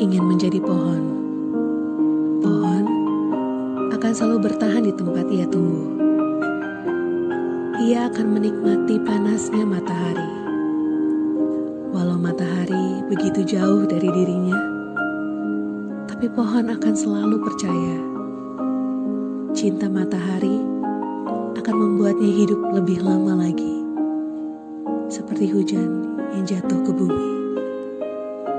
ingin menjadi pohon. Pohon akan selalu bertahan di tempat ia tumbuh. Ia akan menikmati panasnya matahari. Walau matahari begitu jauh dari dirinya, tapi pohon akan selalu percaya cinta matahari akan membuatnya hidup lebih lama lagi, seperti hujan yang jatuh ke bumi.